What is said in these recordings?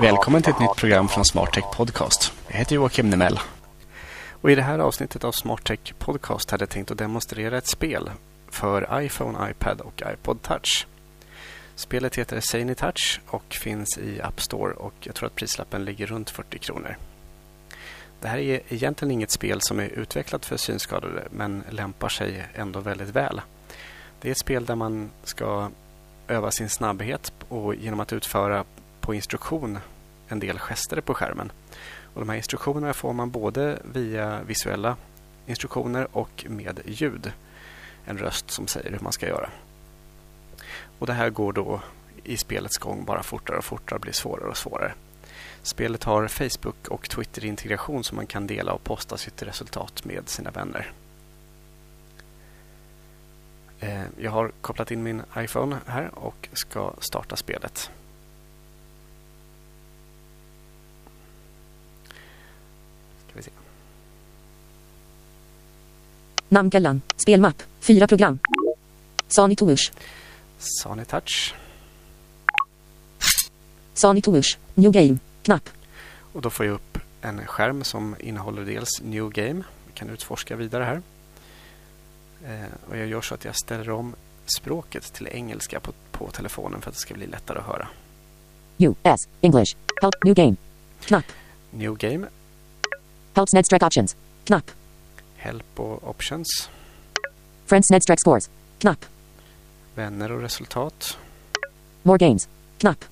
Välkommen till ett nytt program från Smartech Podcast. Jag heter Joakim Nemell. Och I det här avsnittet av Smartech Podcast hade jag tänkt att demonstrera ett spel för iPhone, iPad och iPod Touch. Spelet heter Sany Touch och finns i App Store och jag tror att prislappen ligger runt 40 kronor. Det här är egentligen inget spel som är utvecklat för synskadade men lämpar sig ändå väldigt väl. Det är ett spel där man ska öva sin snabbhet och genom att utföra på instruktion en del gester på skärmen. Och de här instruktionerna får man både via visuella instruktioner och med ljud. En röst som säger hur man ska göra. Och Det här går då i spelets gång bara fortare och fortare och blir svårare och svårare. Spelet har Facebook och Twitter-integration som man kan dela och posta sitt resultat med sina vänner. Eh, jag har kopplat in min iPhone här och ska starta spelet. Ska vi se. Namnkällan. Spelmapp. Fyra program. Sani Sony Touch. Sani Touch. New Game. Knapp. Och då får jag upp en skärm som innehåller dels New Game. Vi kan utforska vidare här. Eh, och jag gör så att jag ställer om språket till engelska på, på telefonen för att det ska bli lättare att höra. US. English. Help. New Game. Knapp. New Game, Help Snedstreck Options. Knapp. Help och Options, Friends Snedstreck Scores. Knapp. Vänner och resultat More Games. Knapp.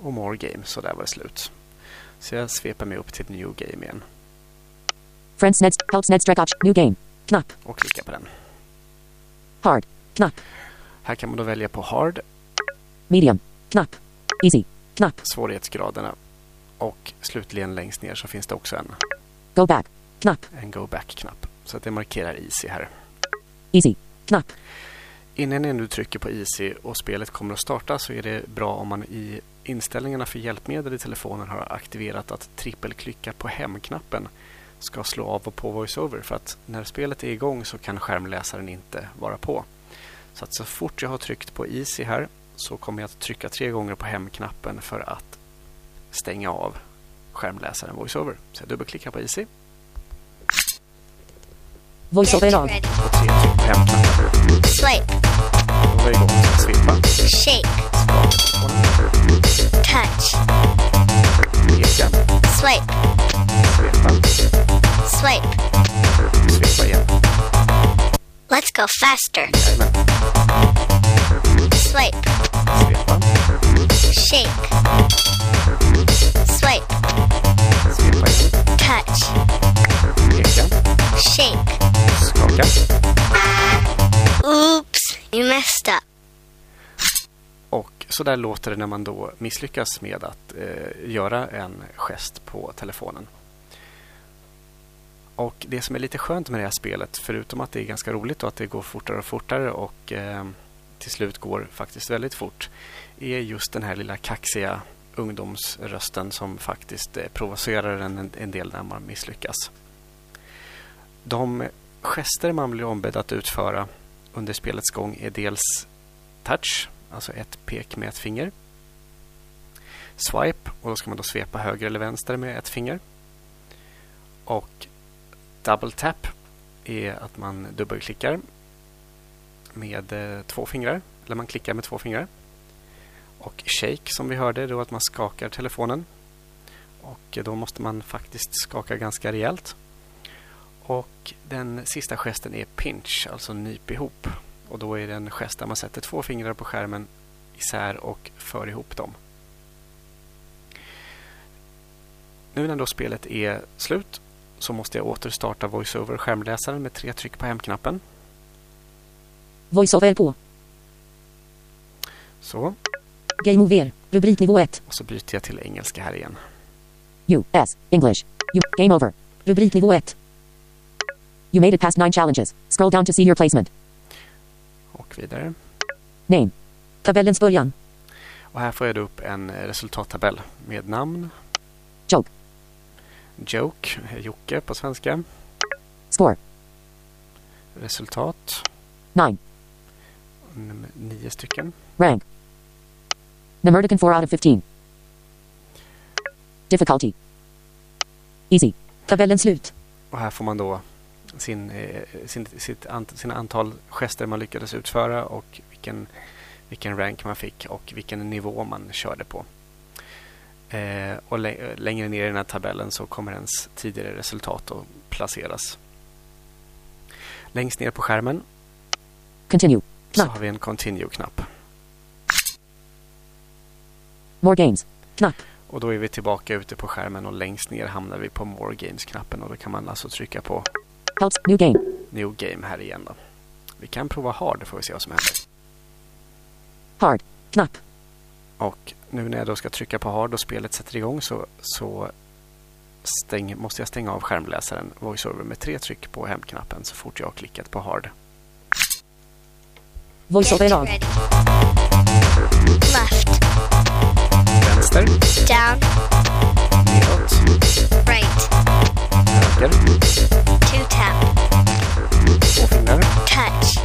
och More Game. Så där var det slut. Så jag sveper mig upp till New Game igen Friends Sneds. Help Snedstreck Option. New Game. Knapp. och klickar på den. Hard. Knapp. Här kan man då välja på Hard, Medium. Knapp. Easy. Knapp. svårighetsgraderna och slutligen längst ner så finns det också en, Go back. Knapp. en Go Back-knapp. Så att det markerar Easy här. Easy. Knapp. Innan ni nu trycker på Easy och spelet kommer att starta så är det bra om man i inställningarna för hjälpmedel i telefonen har aktiverat att trippelklicka på hemknappen ska slå av och på VoiceOver för att när spelet är igång så kan skärmläsaren inte vara på. Så att så fort jag har tryckt på Easy här så kommer jag att trycka tre gånger på hemknappen för att stänga av skärmläsaren VoiceOver. Så jag dubbelklickar på Easy Voiceover lag. och tre tryck på hemknappen. Swipe, Då är jag igång med att svepa. shake, touch, Peka, swipe, svepa, swipe. svepa igen. Let's go faster. Jajamän. Swipe, Svepa, shake, skaka. Oops, you messed up. Och så där låter det när man då misslyckas med att eh, göra en gest på telefonen. Och det som är lite skönt med det här spelet, förutom att det är ganska roligt och att det går fortare och fortare och eh, till slut går faktiskt väldigt fort, är just den här lilla kaxiga ungdomsrösten som faktiskt eh, provocerar en, en del när man misslyckas. De gester man blir ombedd att utföra under spelets gång är dels touch, alltså ett pek med ett finger. Swipe, och då ska man då svepa höger eller vänster med ett finger. Och double tap är att man dubbelklickar med eh, två fingrar, eller man klickar med två fingrar. Och shake som vi hörde, då att man skakar telefonen. Och då måste man faktiskt skaka ganska rejält. Och den sista gesten är pinch, alltså nyp ihop. Och då är det en gest där man sätter två fingrar på skärmen isär och för ihop dem. Nu när då spelet är slut så måste jag återstarta VoiceOver skärmläsaren med tre tryck på hemknappen. Voiceover på. Så, Game over. Rubriknivå 1. och så byter jag till engelska här igen. US. English. U. Game over. Rubriknivå 1. You made it past 9 challenges. Scroll down to see your placement. Och vidare. Name. Tabellens början. Och här får jag upp en resultattabell med namn. Joke. Joke, Jocke på svenska. Score. Resultat, 9. num- nio stycken. Rank. Numerican 4 out of 15. Difficulty. Easy. Tabellen slut. Och här får man då sin, eh, sin, sitt ant, sina antal gester man lyckades utföra och vilken, vilken rank man fick och vilken nivå man körde på. Eh, och lä- längre ner i den här tabellen så kommer ens tidigare resultat att placeras. Längst ner på skärmen Continue. så Knapp. har vi en Continue-knapp. More games. Knapp. Och då är vi tillbaka ute på skärmen och längst ner hamnar vi på More Games-knappen och då kan man alltså trycka på Helps. New game. New Game här igen. Då. Vi kan prova Hard får vi se vad som händer. Hard. Knapp. Och nu när jag då ska trycka på Hard och spelet sätter igång så, så stäng, måste jag stänga av skärmläsaren VoiceOver med tre tryck på hämtknappen så fort jag har klickat på Hard. Voiceover. Left, Vänster, down, neråt, right, höger, two tap, två fingrar, touch.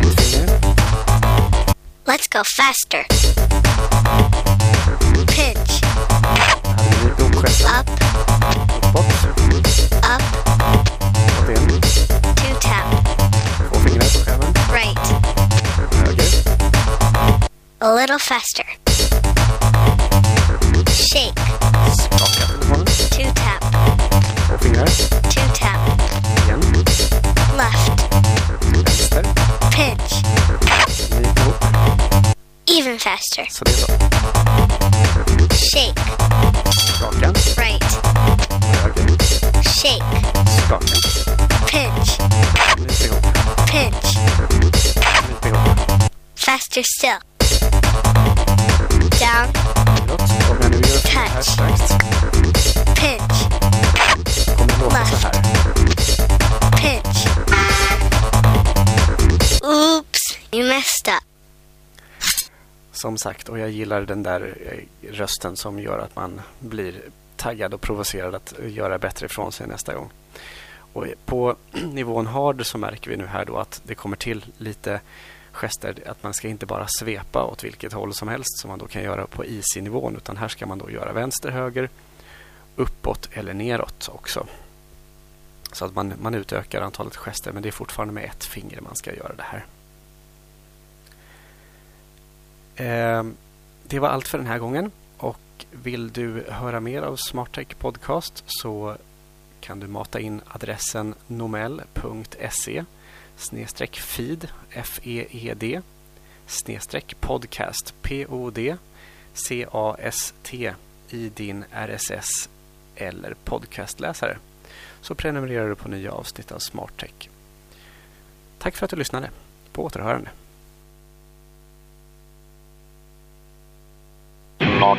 ett finger, Let's go faster. Pinch, hade vi dopgesten up, uppåt, up, och igen, two tap, två fingrar på skärmen, right, höger, a little faster. Shake, skaka telefonen, two tap, två fingrar, two tap, igen, left, vänster, pinch, knyt ihop, even faster. så det är så. Shake, Skaka, right, höger, shake, skaka, pinch, knyt ihop, pinch, knyt ihop, faster still. Down, Touch. Oops, you messed up. Som sagt, och jag gillar den där eh, rösten som gör att man blir taggad och provocerad att göra bättre ifrån sig nästa gång. Och på nivån hard så märker vi nu här då att det kommer till lite gester. Att man ska inte bara svepa åt vilket håll som helst som man då kan göra på easy-nivån utan här ska man då göra vänster, höger, uppåt eller neråt också. Så att man, man utökar antalet gester men det är fortfarande med ett finger man ska göra det här. Eh, det var allt för den här gången. Och vill du höra mer av SmartTech Podcast så kan du mata in adressen nomel.se snedstreck feed F-E-E-D snedstreck podcast P-O-D C-A-S-T i din RSS eller podcastläsare så prenumererar du på nya avsnitt av SmartTech. Tack för att du lyssnade. På återhörande. Smart,